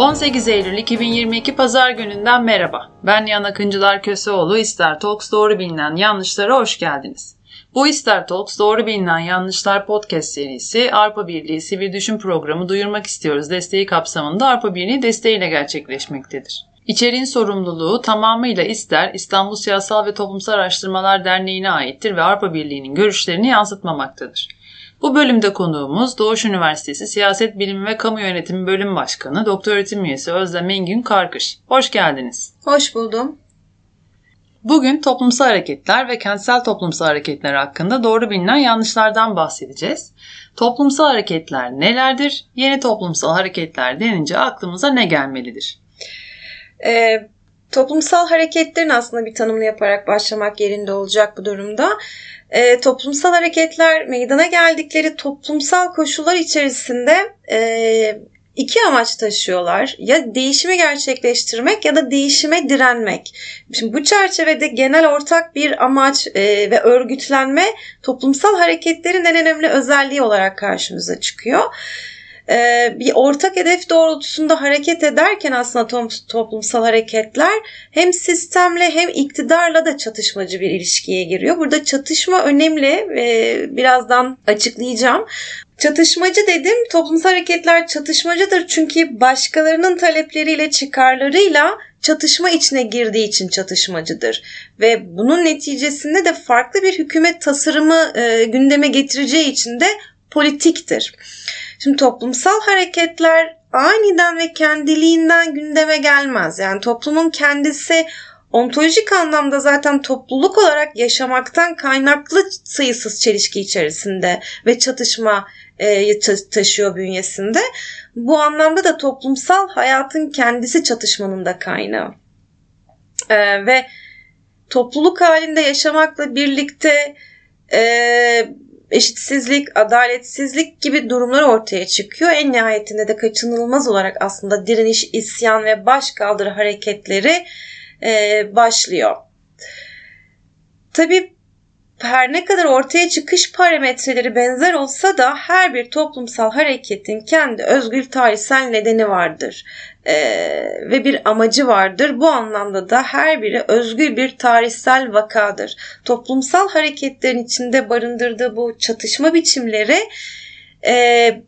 18 Eylül 2022 Pazar gününden merhaba. Ben Yan Akıncılar Köseoğlu. İster Talks doğru bilinen yanlışlara hoş geldiniz. Bu İster Talks doğru bilinen yanlışlar podcast serisi Arpa Birliği Sivil Düşün Programı duyurmak istiyoruz desteği kapsamında Arpa Birliği desteğiyle gerçekleşmektedir. İçeriğin sorumluluğu tamamıyla İster İstanbul Siyasal ve Toplumsal Araştırmalar Derneği'ne aittir ve Arpa Birliği'nin görüşlerini yansıtmamaktadır. Bu bölümde konuğumuz Doğuş Üniversitesi Siyaset Bilimi ve Kamu Yönetimi Bölüm Başkanı Doktor Öğretim Üyesi Özlem Engin Karkış. Hoş geldiniz. Hoş buldum. Bugün toplumsal hareketler ve kentsel toplumsal hareketler hakkında doğru bilinen yanlışlardan bahsedeceğiz. Toplumsal hareketler nelerdir? Yeni toplumsal hareketler denince aklımıza ne gelmelidir? Ee, toplumsal hareketlerin aslında bir tanımını yaparak başlamak yerinde olacak bu durumda e, toplumsal hareketler meydana geldikleri toplumsal koşullar içerisinde e, iki amaç taşıyorlar. Ya değişimi gerçekleştirmek ya da değişime direnmek. Şimdi bu çerçevede genel ortak bir amaç e, ve örgütlenme toplumsal hareketlerin en önemli özelliği olarak karşımıza çıkıyor. Ee, bir ortak hedef doğrultusunda hareket ederken aslında toplumsal hareketler hem sistemle hem iktidarla da çatışmacı bir ilişkiye giriyor. Burada çatışma önemli. Birazdan açıklayacağım. Çatışmacı dedim. Toplumsal hareketler çatışmacıdır çünkü başkalarının talepleriyle, çıkarlarıyla çatışma içine girdiği için çatışmacıdır. Ve bunun neticesinde de farklı bir hükümet tasarımı e, gündeme getireceği için de politiktir. Şimdi toplumsal hareketler aniden ve kendiliğinden gündeme gelmez. Yani toplumun kendisi ontolojik anlamda zaten topluluk olarak yaşamaktan kaynaklı sayısız çelişki içerisinde ve çatışma e, taşıyor bünyesinde. Bu anlamda da toplumsal hayatın kendisi çatışmanın da kaynağı. E, ve topluluk halinde yaşamakla birlikte e, eşitsizlik, adaletsizlik gibi durumlar ortaya çıkıyor. En nihayetinde de kaçınılmaz olarak aslında direniş, isyan ve başkaldırı hareketleri e, başlıyor. Tabii her ne kadar ortaya çıkış parametreleri benzer olsa da her bir toplumsal hareketin kendi özgür tarihsel nedeni vardır ee, ve bir amacı vardır. Bu anlamda da her biri özgür bir tarihsel vakadır. Toplumsal hareketlerin içinde barındırdığı bu çatışma biçimleri e,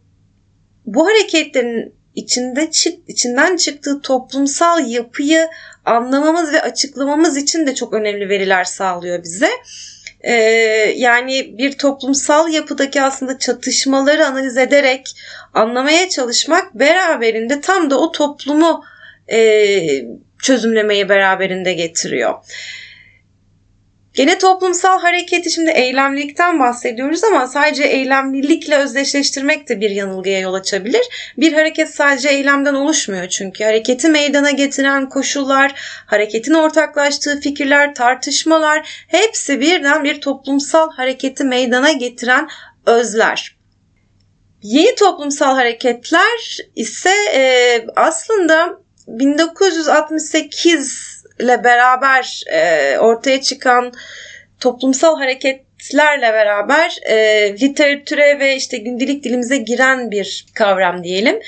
bu hareketlerin içinde içinden çıktığı toplumsal yapıyı anlamamız ve açıklamamız için de çok önemli veriler sağlıyor bize. Ee, yani bir toplumsal yapıdaki aslında çatışmaları analiz ederek anlamaya çalışmak beraberinde tam da o toplumu e, çözümlemeyi beraberinde getiriyor. Gene toplumsal hareketi şimdi eylemlilikten bahsediyoruz ama sadece eylemlilikle özdeşleştirmek de bir yanılgıya yol açabilir. Bir hareket sadece eylemden oluşmuyor çünkü hareketi meydana getiren koşullar, hareketin ortaklaştığı fikirler, tartışmalar hepsi birden bir toplumsal hareketi meydana getiren özler. Yeni toplumsal hareketler ise e, aslında 1968 ile beraber e, ortaya çıkan toplumsal hareketlerle beraber e, literatüre ve işte gündelik dilimize giren bir kavram diyelim.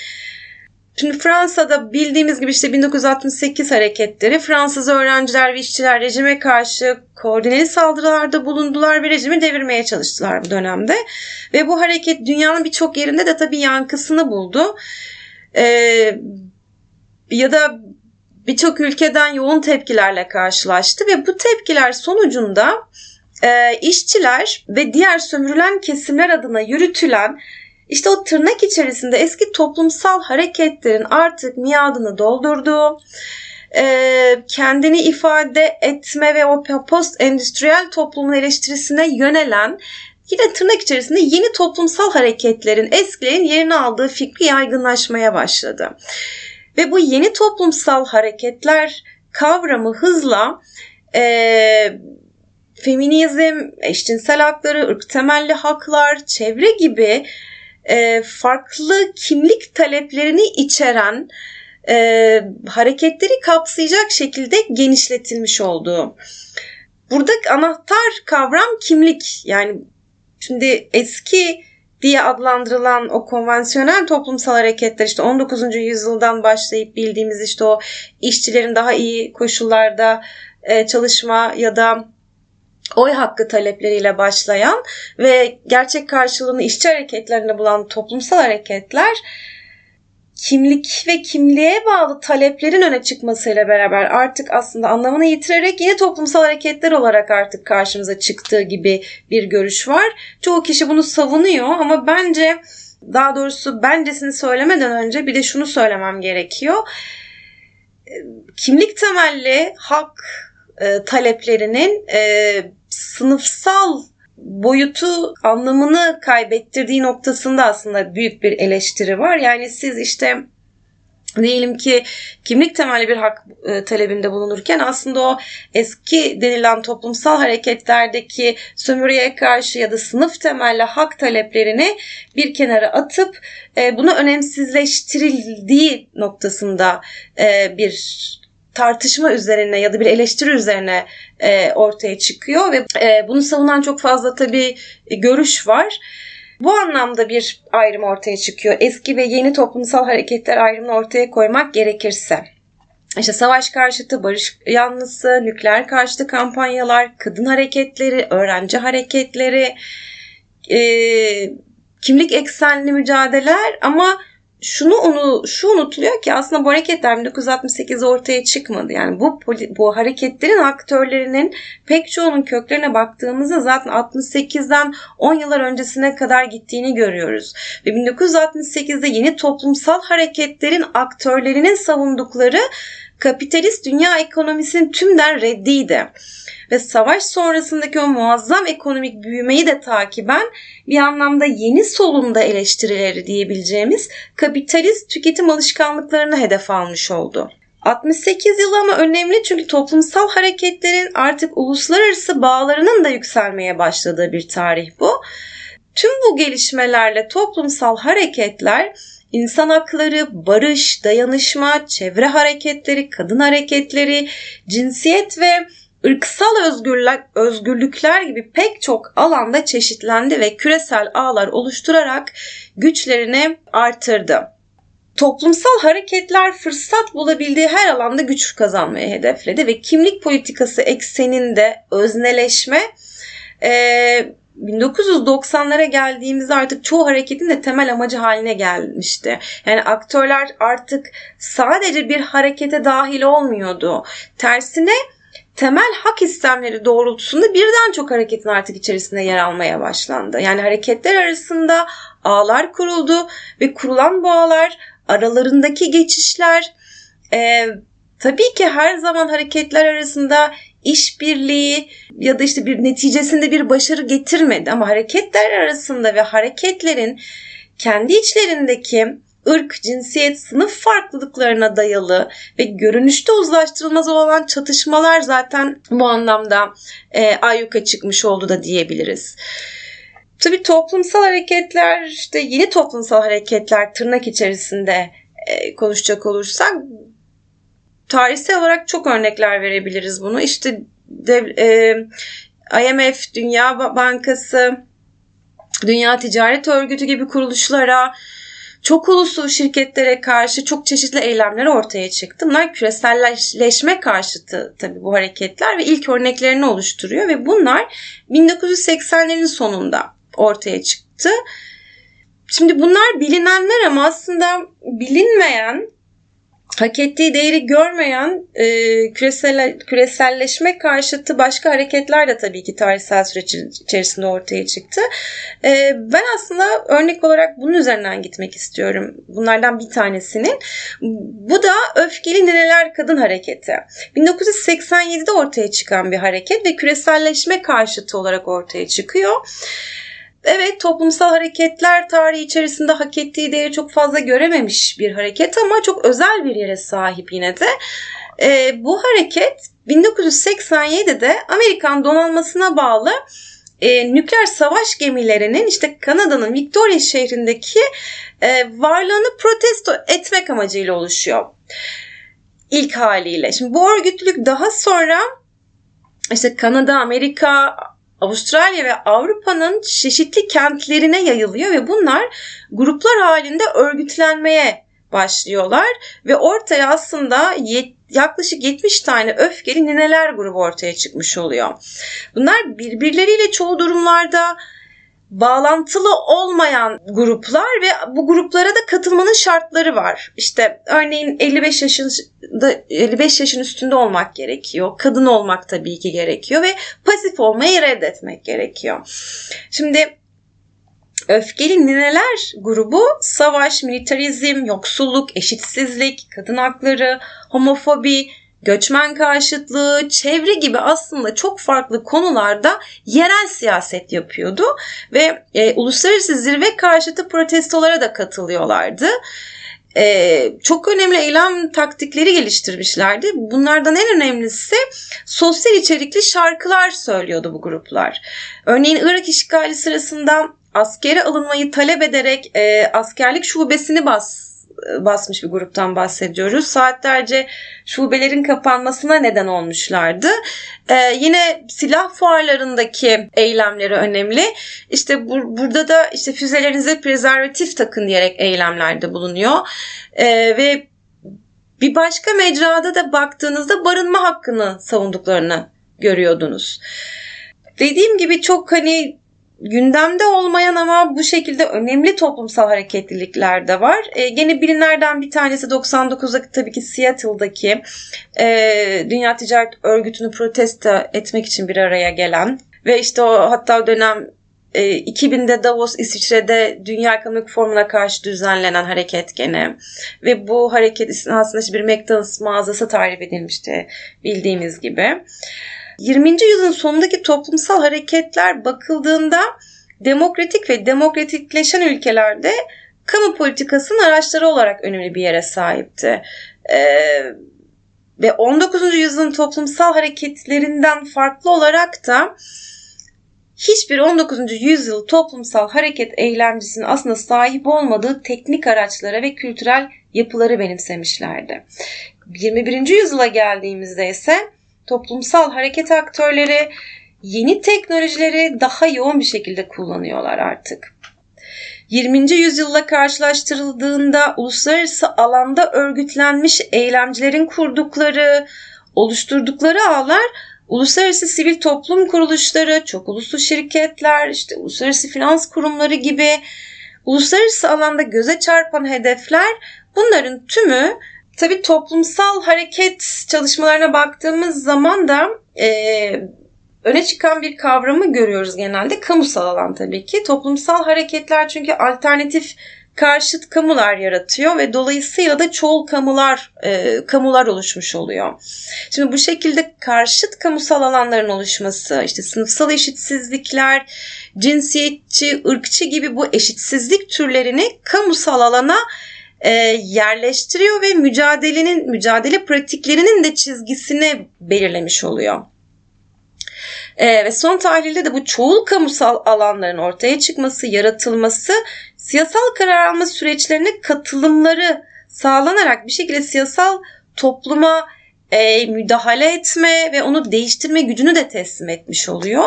Şimdi Fransa'da bildiğimiz gibi işte 1968 hareketleri Fransız öğrenciler ve işçiler rejime karşı koordineli saldırılarda bulundular ve rejimi devirmeye çalıştılar bu dönemde. Ve bu hareket dünyanın birçok yerinde de tabii yankısını buldu. Ee, ya da birçok ülkeden yoğun tepkilerle karşılaştı ve bu tepkiler sonucunda e, işçiler ve diğer sömürülen kesimler adına yürütülen işte o tırnak içerisinde eski toplumsal hareketlerin artık miadını doldurduğu, e, kendini ifade etme ve o post endüstriyel toplumun eleştirisine yönelen yine tırnak içerisinde yeni toplumsal hareketlerin eskilerin yerini aldığı fikri yaygınlaşmaya başladı. Ve bu yeni toplumsal hareketler kavramı hızla e, feminizm, eşcinsel hakları, ırk temelli haklar, çevre gibi e, farklı kimlik taleplerini içeren e, hareketleri kapsayacak şekilde genişletilmiş olduğu. Burada anahtar kavram kimlik. Yani şimdi eski diye adlandırılan o konvansiyonel toplumsal hareketler işte 19. yüzyıldan başlayıp bildiğimiz işte o işçilerin daha iyi koşullarda e, çalışma ya da oy hakkı talepleriyle başlayan ve gerçek karşılığını işçi hareketlerinde bulan toplumsal hareketler kimlik ve kimliğe bağlı taleplerin öne çıkmasıyla beraber artık aslında anlamını yitirerek yeni toplumsal hareketler olarak artık karşımıza çıktığı gibi bir görüş var. Çoğu kişi bunu savunuyor ama bence daha doğrusu bencesini söylemeden önce bir de şunu söylemem gerekiyor. Kimlik temelli hak e, taleplerinin e, sınıfsal boyutu anlamını kaybettirdiği noktasında aslında büyük bir eleştiri var. Yani siz işte diyelim ki kimlik temelli bir hak e, talebinde bulunurken aslında o eski denilen toplumsal hareketlerdeki sömürüye karşı ya da sınıf temelli hak taleplerini bir kenara atıp e, bunu önemsizleştirildiği noktasında e, bir tartışma üzerine ya da bir eleştiri üzerine e, ortaya çıkıyor ve e, bunu savunan çok fazla tabii e, görüş var. Bu anlamda bir ayrım ortaya çıkıyor. Eski ve yeni toplumsal hareketler ayrımını ortaya koymak gerekirse. İşte savaş karşıtı, barış yanlısı, nükleer karşıtı kampanyalar, kadın hareketleri, öğrenci hareketleri, e, kimlik eksenli mücadeleler ama şunu onu şu unutuluyor ki aslında bu hareketler 1968'de ortaya çıkmadı. Yani bu bu hareketlerin aktörlerinin pek çoğunun köklerine baktığımızda zaten 68'den 10 yıllar öncesine kadar gittiğini görüyoruz. Ve 1968'de yeni toplumsal hareketlerin aktörlerinin savundukları kapitalist dünya ekonomisinin tümden reddiydi ve savaş sonrasındaki o muazzam ekonomik büyümeyi de takiben bir anlamda yeni solunda eleştirileri diyebileceğimiz kapitalist tüketim alışkanlıklarını hedef almış oldu. 68 yılı ama önemli çünkü toplumsal hareketlerin artık uluslararası bağlarının da yükselmeye başladığı bir tarih bu. Tüm bu gelişmelerle toplumsal hareketler insan hakları, barış, dayanışma, çevre hareketleri, kadın hareketleri, cinsiyet ve ırksal özgürlük, özgürlükler gibi pek çok alanda çeşitlendi ve küresel ağlar oluşturarak güçlerini artırdı. Toplumsal hareketler fırsat bulabildiği her alanda güç kazanmayı hedefledi ve kimlik politikası ekseninde özneleşme e, 1990'lara geldiğimizde artık çoğu hareketin de temel amacı haline gelmişti. Yani aktörler artık sadece bir harekete dahil olmuyordu. Tersine temel hak istemleri doğrultusunda birden çok hareketin artık içerisinde yer almaya başlandı. Yani hareketler arasında ağlar kuruldu ve kurulan bu ağlar aralarındaki geçişler e, tabii ki her zaman hareketler arasında işbirliği ya da işte bir neticesinde bir başarı getirmedi ama hareketler arasında ve hareketlerin kendi içlerindeki ırk, cinsiyet, sınıf farklılıklarına dayalı ve görünüşte uzlaştırılmaz olan çatışmalar zaten bu anlamda e, ayyuka çıkmış oldu da diyebiliriz. Tabii toplumsal hareketler, işte yeni toplumsal hareketler tırnak içerisinde e, konuşacak olursak tarihsel olarak çok örnekler verebiliriz bunu. İşte dev, e, IMF, Dünya Bankası, Dünya Ticaret Örgütü gibi kuruluşlara, çok uluslu şirketlere karşı çok çeşitli eylemler ortaya çıktı. Bunlar küreselleşme karşıtı tabii bu hareketler ve ilk örneklerini oluşturuyor ve bunlar 1980'lerin sonunda ortaya çıktı. Şimdi bunlar bilinenler ama aslında bilinmeyen hak ettiği değeri görmeyen e, küresel, küreselleşme karşıtı başka hareketler de tabii ki tarihsel süreç içerisinde ortaya çıktı. E, ben aslında örnek olarak bunun üzerinden gitmek istiyorum. Bunlardan bir tanesinin. Bu da Öfkeli Neneler Kadın Hareketi. 1987'de ortaya çıkan bir hareket ve küreselleşme karşıtı olarak ortaya çıkıyor. Evet toplumsal hareketler tarihi içerisinde hak ettiği değeri çok fazla görememiş bir hareket ama çok özel bir yere sahip yine de. E, bu hareket 1987'de Amerikan donanmasına bağlı e, nükleer savaş gemilerinin işte Kanada'nın Victoria şehrindeki e, varlığını protesto etmek amacıyla oluşuyor. İlk haliyle. Şimdi bu örgütlülük daha sonra işte Kanada, Amerika, Avustralya ve Avrupa'nın çeşitli kentlerine yayılıyor ve bunlar gruplar halinde örgütlenmeye başlıyorlar ve ortaya aslında yaklaşık 70 tane öfkeli nineler grubu ortaya çıkmış oluyor. Bunlar birbirleriyle çoğu durumlarda bağlantılı olmayan gruplar ve bu gruplara da katılmanın şartları var. İşte örneğin 55 yaşında 55 yaşın üstünde olmak gerekiyor. Kadın olmak tabii ki gerekiyor ve pasif olmayı reddetmek gerekiyor. Şimdi Öfkeli Nineler grubu savaş, militarizm, yoksulluk, eşitsizlik, kadın hakları, homofobi, göçmen karşıtlığı, çevre gibi aslında çok farklı konularda yerel siyaset yapıyordu ve e, uluslararası zirve karşıtı protestolara da katılıyorlardı. Ee, çok önemli eylem taktikleri geliştirmişlerdi. Bunlardan en önemlisi sosyal içerikli şarkılar söylüyordu bu gruplar. Örneğin Irak işgali sırasında askere alınmayı talep ederek e, askerlik şubesini bas basmış bir gruptan bahsediyoruz. Saatlerce şubelerin kapanmasına neden olmuşlardı. Ee, yine silah fuarlarındaki eylemleri önemli. İşte bu, burada da işte füzelerinize prezervatif takın diyerek eylemlerde bulunuyor. Ee, ve bir başka mecrada da baktığınızda barınma hakkını savunduklarını görüyordunuz. Dediğim gibi çok hani gündemde olmayan ama bu şekilde önemli toplumsal hareketlilikler de var. E, gene bilinlerden bir tanesi 99'daki tabii ki Seattle'daki e, Dünya Ticaret Örgütü'nü protesto etmek için bir araya gelen ve işte o hatta dönem 2000'de e, Davos İsviçre'de Dünya Ekonomik Forumu'na karşı düzenlenen hareket gene ve bu hareket aslında işte bir McDonald's mağazası tarif edilmişti bildiğimiz gibi. 20. yüzyılın sonundaki toplumsal hareketler bakıldığında demokratik ve demokratikleşen ülkelerde kamu politikasının araçları olarak önemli bir yere sahipti. Ee, ve 19. yüzyılın toplumsal hareketlerinden farklı olarak da hiçbir 19. yüzyıl toplumsal hareket eylemcisinin aslında sahip olmadığı teknik araçlara ve kültürel yapıları benimsemişlerdi. 21. yüzyıla geldiğimizde ise toplumsal hareket aktörleri yeni teknolojileri daha yoğun bir şekilde kullanıyorlar artık. 20. yüzyılla karşılaştırıldığında uluslararası alanda örgütlenmiş eylemcilerin kurdukları, oluşturdukları ağlar uluslararası sivil toplum kuruluşları, çok uluslu şirketler, işte uluslararası finans kurumları gibi uluslararası alanda göze çarpan hedefler bunların tümü Tabii toplumsal hareket çalışmalarına baktığımız zaman da e, öne çıkan bir kavramı görüyoruz genelde. Kamusal alan tabii ki. Toplumsal hareketler çünkü alternatif karşıt kamular yaratıyor ve dolayısıyla da çoğul kamular e, kamular oluşmuş oluyor. Şimdi bu şekilde karşıt kamusal alanların oluşması, işte sınıfsal eşitsizlikler, cinsiyetçi, ırkçı gibi bu eşitsizlik türlerini kamusal alana e, yerleştiriyor ve mücadelenin mücadele pratiklerinin de çizgisini belirlemiş oluyor. E, ve son tahlilde de bu çoğul kamusal alanların ortaya çıkması, yaratılması, siyasal karar alma süreçlerine katılımları sağlanarak bir şekilde siyasal topluma e, müdahale etme ve onu değiştirme gücünü de teslim etmiş oluyor.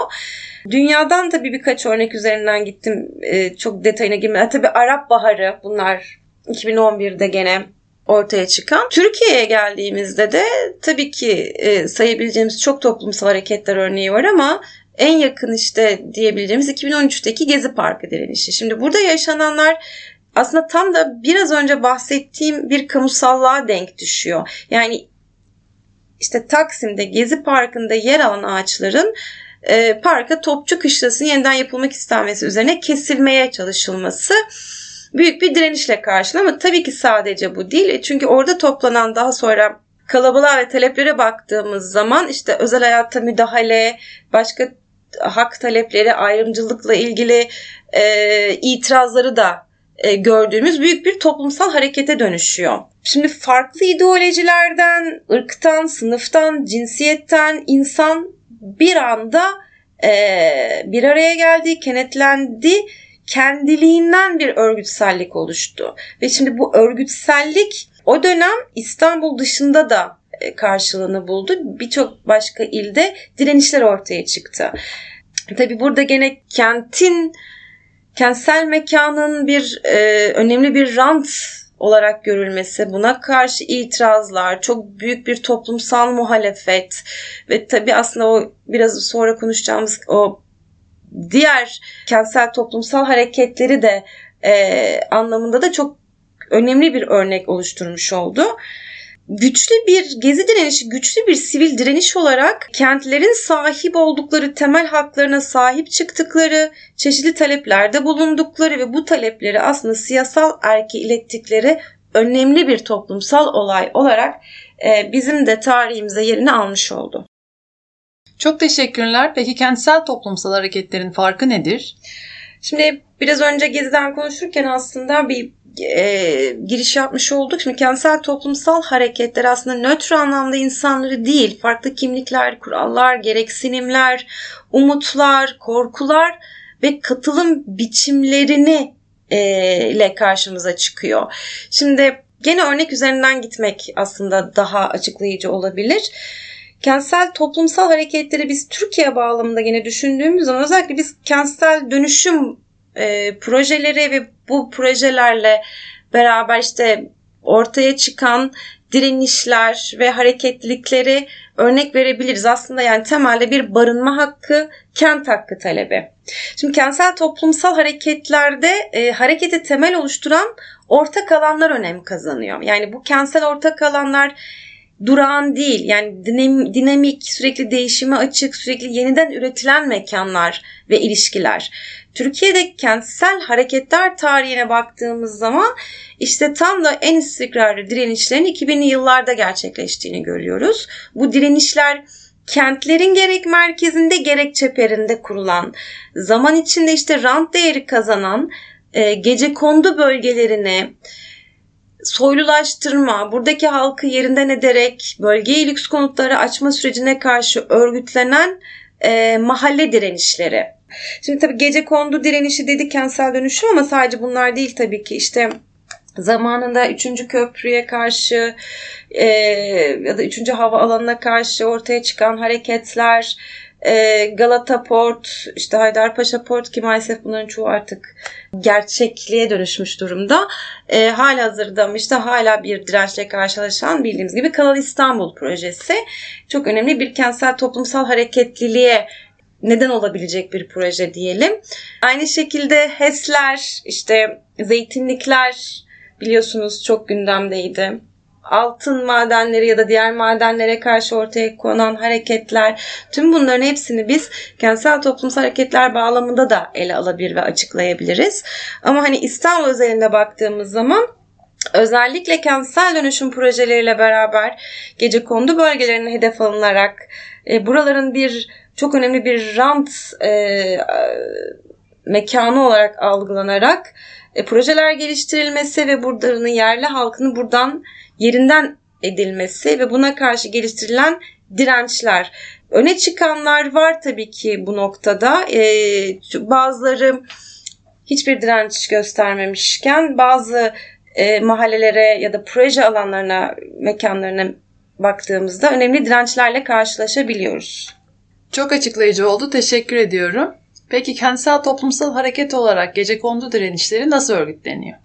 Dünyadan tabii birkaç örnek üzerinden gittim. E, çok detayına girmeden. Tabii Arap Baharı bunlar 2011'de gene ortaya çıkan. Türkiye'ye geldiğimizde de tabii ki e, sayabileceğimiz çok toplumsal hareketler örneği var ama en yakın işte diyebileceğimiz 2013'teki Gezi Parkı direnişi. Şimdi burada yaşananlar aslında tam da biraz önce bahsettiğim bir kamusallığa denk düşüyor. Yani işte Taksim'de Gezi Parkı'nda yer alan ağaçların e, parka Topçu Kışlası'nın yeniden yapılmak istenmesi üzerine kesilmeye çalışılması büyük bir direnişle karşılandı ama tabii ki sadece bu değil. E, çünkü orada toplanan daha sonra kalabalığa ve taleplere baktığımız zaman işte özel hayata müdahale, başka hak talepleri, ayrımcılıkla ilgili e, itirazları da e, gördüğümüz büyük bir toplumsal harekete dönüşüyor. Şimdi farklı ideolojilerden, ırktan, sınıftan, cinsiyetten insan bir anda e, bir araya geldi, kenetlendi kendiliğinden bir örgütsellik oluştu. Ve şimdi bu örgütsellik o dönem İstanbul dışında da e, karşılığını buldu. Birçok başka ilde direnişler ortaya çıktı. Tabi burada gene kentin kentsel mekanın bir e, önemli bir rant olarak görülmesi, buna karşı itirazlar, çok büyük bir toplumsal muhalefet ve tabii aslında o biraz sonra konuşacağımız o diğer kentsel toplumsal hareketleri de e, anlamında da çok önemli bir örnek oluşturmuş oldu güçlü bir gezi direnişi, güçlü bir sivil direniş olarak kentlerin sahip oldukları temel haklarına sahip çıktıkları, çeşitli taleplerde bulundukları ve bu talepleri aslında siyasal erke ilettikleri önemli bir toplumsal olay olarak e, bizim de tarihimize yerini almış oldu. Çok teşekkürler. Peki kentsel toplumsal hareketlerin farkı nedir? Şimdi biraz önce Gezi'den konuşurken aslında bir e, giriş yapmış olduk. Şimdi kentsel toplumsal hareketler aslında nötr anlamda insanları değil, farklı kimlikler, kurallar, gereksinimler, umutlar, korkular ve katılım biçimlerini e, ile karşımıza çıkıyor. Şimdi gene örnek üzerinden gitmek aslında daha açıklayıcı olabilir. Kentsel toplumsal hareketleri biz Türkiye bağlamında yine düşündüğümüz zaman özellikle biz kentsel dönüşüm e, projeleri ve bu projelerle beraber işte ortaya çıkan direnişler ve hareketlilikleri örnek verebiliriz. Aslında yani temelde bir barınma hakkı, kent hakkı talebi. Şimdi kentsel toplumsal hareketlerde e, hareketi temel oluşturan ortak alanlar önem kazanıyor. Yani bu kentsel ortak alanlar durağan değil. Yani dinamik, sürekli değişime açık, sürekli yeniden üretilen mekanlar ve ilişkiler. Türkiye'de kentsel hareketler tarihine baktığımız zaman işte tam da en istikrarlı direnişlerin 2000'li yıllarda gerçekleştiğini görüyoruz. Bu direnişler kentlerin gerek merkezinde gerek çeperinde kurulan, zaman içinde işte rant değeri kazanan, e, gece kondu bölgelerini, soylulaştırma, buradaki halkı yerinden ederek bölgeyi lüks konutları açma sürecine karşı örgütlenen e, mahalle direnişleri. Şimdi tabii gece kondu direnişi dedi kentsel dönüşüm ama sadece bunlar değil tabii ki işte zamanında 3. köprüye karşı e, ya da 3. hava alanına karşı ortaya çıkan hareketler, e, Galata Port, işte Haydarpaşa Port ki maalesef bunların çoğu artık gerçekliğe dönüşmüş durumda. E, hala hazırda işte hala bir dirençle karşılaşan bildiğimiz gibi Kanal İstanbul projesi çok önemli bir kentsel toplumsal hareketliliğe neden olabilecek bir proje diyelim. Aynı şekilde HES'ler, işte zeytinlikler biliyorsunuz çok gündemdeydi altın madenleri ya da diğer madenlere karşı ortaya konan hareketler tüm bunların hepsini biz kentsel toplumsal hareketler bağlamında da ele alabilir ve açıklayabiliriz. Ama hani İstanbul özelinde baktığımız zaman özellikle kentsel dönüşüm projeleriyle beraber gece kondu bölgelerine hedef alınarak e, buraların bir çok önemli bir rant e, mekanı olarak algılanarak e, projeler geliştirilmesi ve buranın yerli halkını buradan yerinden edilmesi ve buna karşı geliştirilen dirençler. Öne çıkanlar var tabii ki bu noktada. Ee, bazıları hiçbir direnç göstermemişken bazı e, mahallelere ya da proje alanlarına, mekanlarına baktığımızda önemli dirençlerle karşılaşabiliyoruz. Çok açıklayıcı oldu. Teşekkür ediyorum. Peki kentsel toplumsal hareket olarak gece kondu direnişleri nasıl örgütleniyor?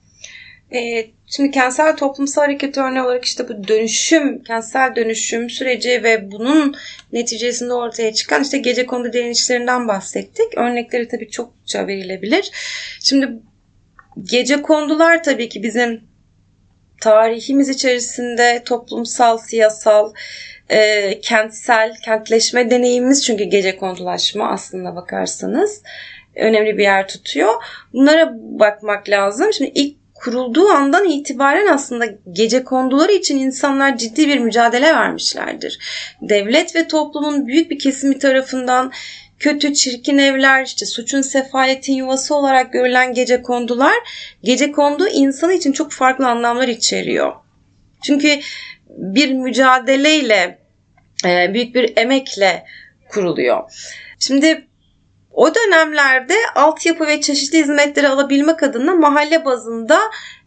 E, şimdi kentsel toplumsal hareket örneği olarak işte bu dönüşüm, kentsel dönüşüm süreci ve bunun neticesinde ortaya çıkan işte gece kondu direnişlerinden bahsettik. Örnekleri tabii çokça verilebilir. Şimdi gece kondular tabii ki bizim tarihimiz içerisinde toplumsal, siyasal, e, kentsel, kentleşme deneyimimiz çünkü gece kondulaşma aslında bakarsanız önemli bir yer tutuyor. Bunlara bakmak lazım. Şimdi ilk kurulduğu andan itibaren aslında gece konduları için insanlar ciddi bir mücadele vermişlerdir. Devlet ve toplumun büyük bir kesimi tarafından kötü, çirkin evler, işte suçun, sefaletin yuvası olarak görülen gece kondular, gece kondu insanı için çok farklı anlamlar içeriyor. Çünkü bir mücadeleyle, e, büyük bir emekle kuruluyor. Şimdi o dönemlerde altyapı ve çeşitli hizmetleri alabilmek adına mahalle bazında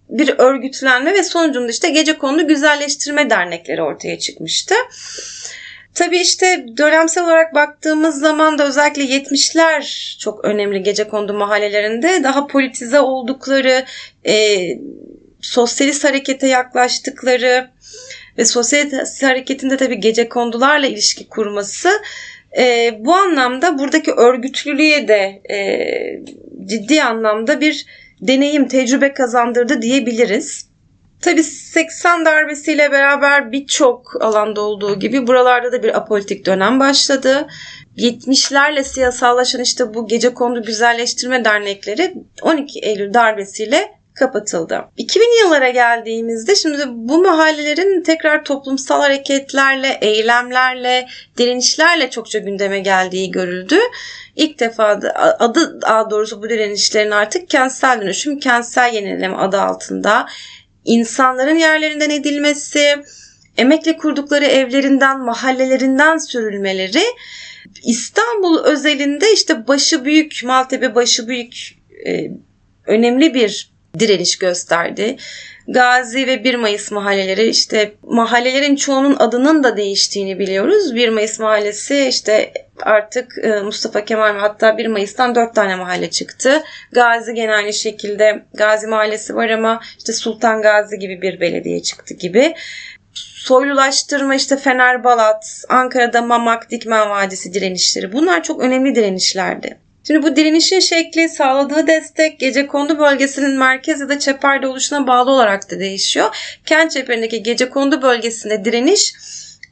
bir örgütlenme ve sonucunda işte gece konulu güzelleştirme dernekleri ortaya çıkmıştı. Tabii işte dönemsel olarak baktığımız zaman da özellikle 70'ler çok önemli gece kondu mahallelerinde daha politize oldukları, e, sosyalist harekete yaklaştıkları ve sosyalist hareketinde tabii gece kondularla ilişki kurması e, bu anlamda buradaki örgütlülüğe de e, ciddi anlamda bir deneyim, tecrübe kazandırdı diyebiliriz. Tabii 80 darbesiyle beraber birçok alanda olduğu gibi buralarda da bir apolitik dönem başladı. 70'lerle siyasallaşan işte bu gece kondu güzelleştirme dernekleri 12 Eylül darbesiyle kapatıldı. 2000 yıllara geldiğimizde şimdi bu mahallelerin tekrar toplumsal hareketlerle, eylemlerle, direnişlerle çokça gündeme geldiği görüldü. İlk defa da, adı daha doğrusu bu direnişlerin artık kentsel dönüşüm, kentsel yenileme adı altında insanların yerlerinden edilmesi, emekle kurdukları evlerinden, mahallelerinden sürülmeleri İstanbul özelinde işte başı büyük, Maltepe başı büyük e, önemli bir direniş gösterdi. Gazi ve 1 Mayıs mahalleleri işte mahallelerin çoğunun adının da değiştiğini biliyoruz. 1 Mayıs mahallesi işte artık e, Mustafa Kemal hatta 1 Mayıs'tan 4 tane mahalle çıktı. Gazi gene aynı şekilde Gazi mahallesi var ama işte Sultan Gazi gibi bir belediye çıktı gibi. Soylulaştırma işte Fener Balat, Ankara'da Mamak, Dikmen Vadisi direnişleri bunlar çok önemli direnişlerdi. Şimdi bu direnişin şekli, sağladığı destek gece kondu bölgesinin merkez ya da çeperde oluşuna bağlı olarak da değişiyor. Kent çeperindeki gece kondu bölgesinde direniş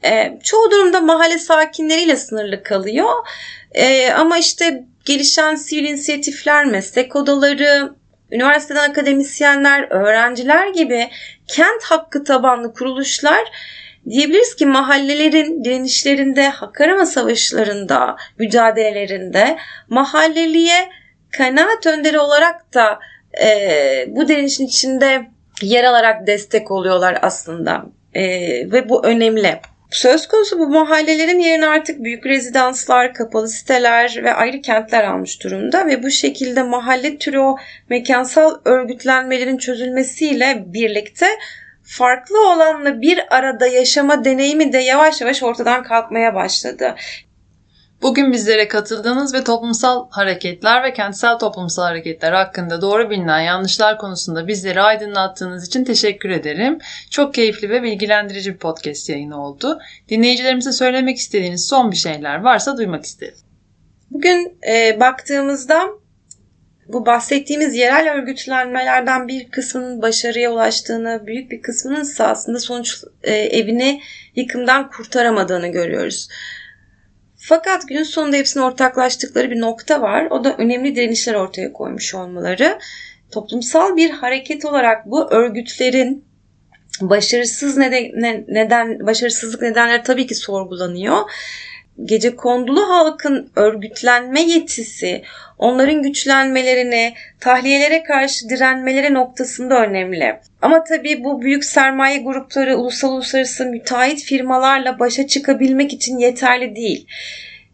e, çoğu durumda mahalle sakinleriyle sınırlı kalıyor. E, ama işte gelişen sivil inisiyatifler, meslek odaları, üniversiteden akademisyenler, öğrenciler gibi kent hakkı tabanlı kuruluşlar Diyebiliriz ki mahallelerin direnişlerinde, hak arama savaşlarında, mücadelelerinde mahalleliye kanaat önderi olarak da e, bu direnişin içinde yer alarak destek oluyorlar aslında. E, ve bu önemli. Söz konusu bu mahallelerin yerine artık büyük rezidanslar, kapalı siteler ve ayrı kentler almış durumda ve bu şekilde mahalle türü o mekansal örgütlenmelerin çözülmesiyle birlikte farklı olanla bir arada yaşama deneyimi de yavaş yavaş ortadan kalkmaya başladı. Bugün bizlere katıldığınız ve toplumsal hareketler ve kentsel toplumsal hareketler hakkında doğru bilinen yanlışlar konusunda bizleri aydınlattığınız için teşekkür ederim. Çok keyifli ve bilgilendirici bir podcast yayını oldu. Dinleyicilerimize söylemek istediğiniz son bir şeyler varsa duymak isteriz. Bugün e, baktığımızda bu bahsettiğimiz yerel örgütlenmelerden bir kısmının başarıya ulaştığını, büyük bir kısmının ise aslında sonuç e, evini yıkımdan kurtaramadığını görüyoruz. Fakat günün sonunda hepsinin ortaklaştıkları bir nokta var. O da önemli direnişler ortaya koymuş olmaları. Toplumsal bir hareket olarak bu örgütlerin başarısız neden, neden başarısızlık nedenleri tabii ki sorgulanıyor gece kondulu halkın örgütlenme yetisi, onların güçlenmelerine, tahliyelere karşı direnmeleri noktasında önemli. Ama tabii bu büyük sermaye grupları ulusal uluslararası müteahhit firmalarla başa çıkabilmek için yeterli değil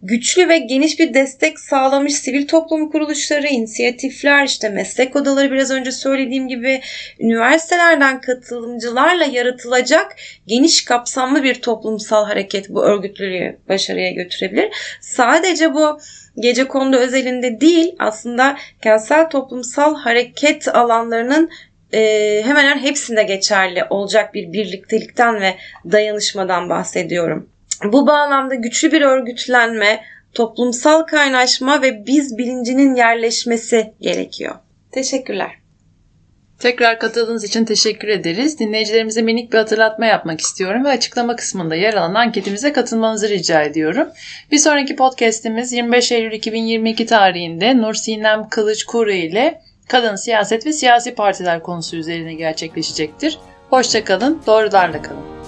güçlü ve geniş bir destek sağlamış sivil toplum kuruluşları, inisiyatifler, işte meslek odaları biraz önce söylediğim gibi üniversitelerden katılımcılarla yaratılacak geniş kapsamlı bir toplumsal hareket bu örgütlülüğü başarıya götürebilir. Sadece bu gece kondu özelinde değil aslında kentsel toplumsal hareket alanlarının e, hemen hemen hepsinde geçerli olacak bir birliktelikten ve dayanışmadan bahsediyorum. Bu bağlamda güçlü bir örgütlenme, toplumsal kaynaşma ve biz bilincinin yerleşmesi gerekiyor. Teşekkürler. Tekrar katıldığınız için teşekkür ederiz. Dinleyicilerimize minik bir hatırlatma yapmak istiyorum ve açıklama kısmında yer alan anketimize katılmanızı rica ediyorum. Bir sonraki podcast'imiz 25 Eylül 2022 tarihinde Nur Sinem Kılıç Kuru ile kadın siyaset ve siyasi partiler konusu üzerine gerçekleşecektir. Hoşçakalın, doğrularla kalın.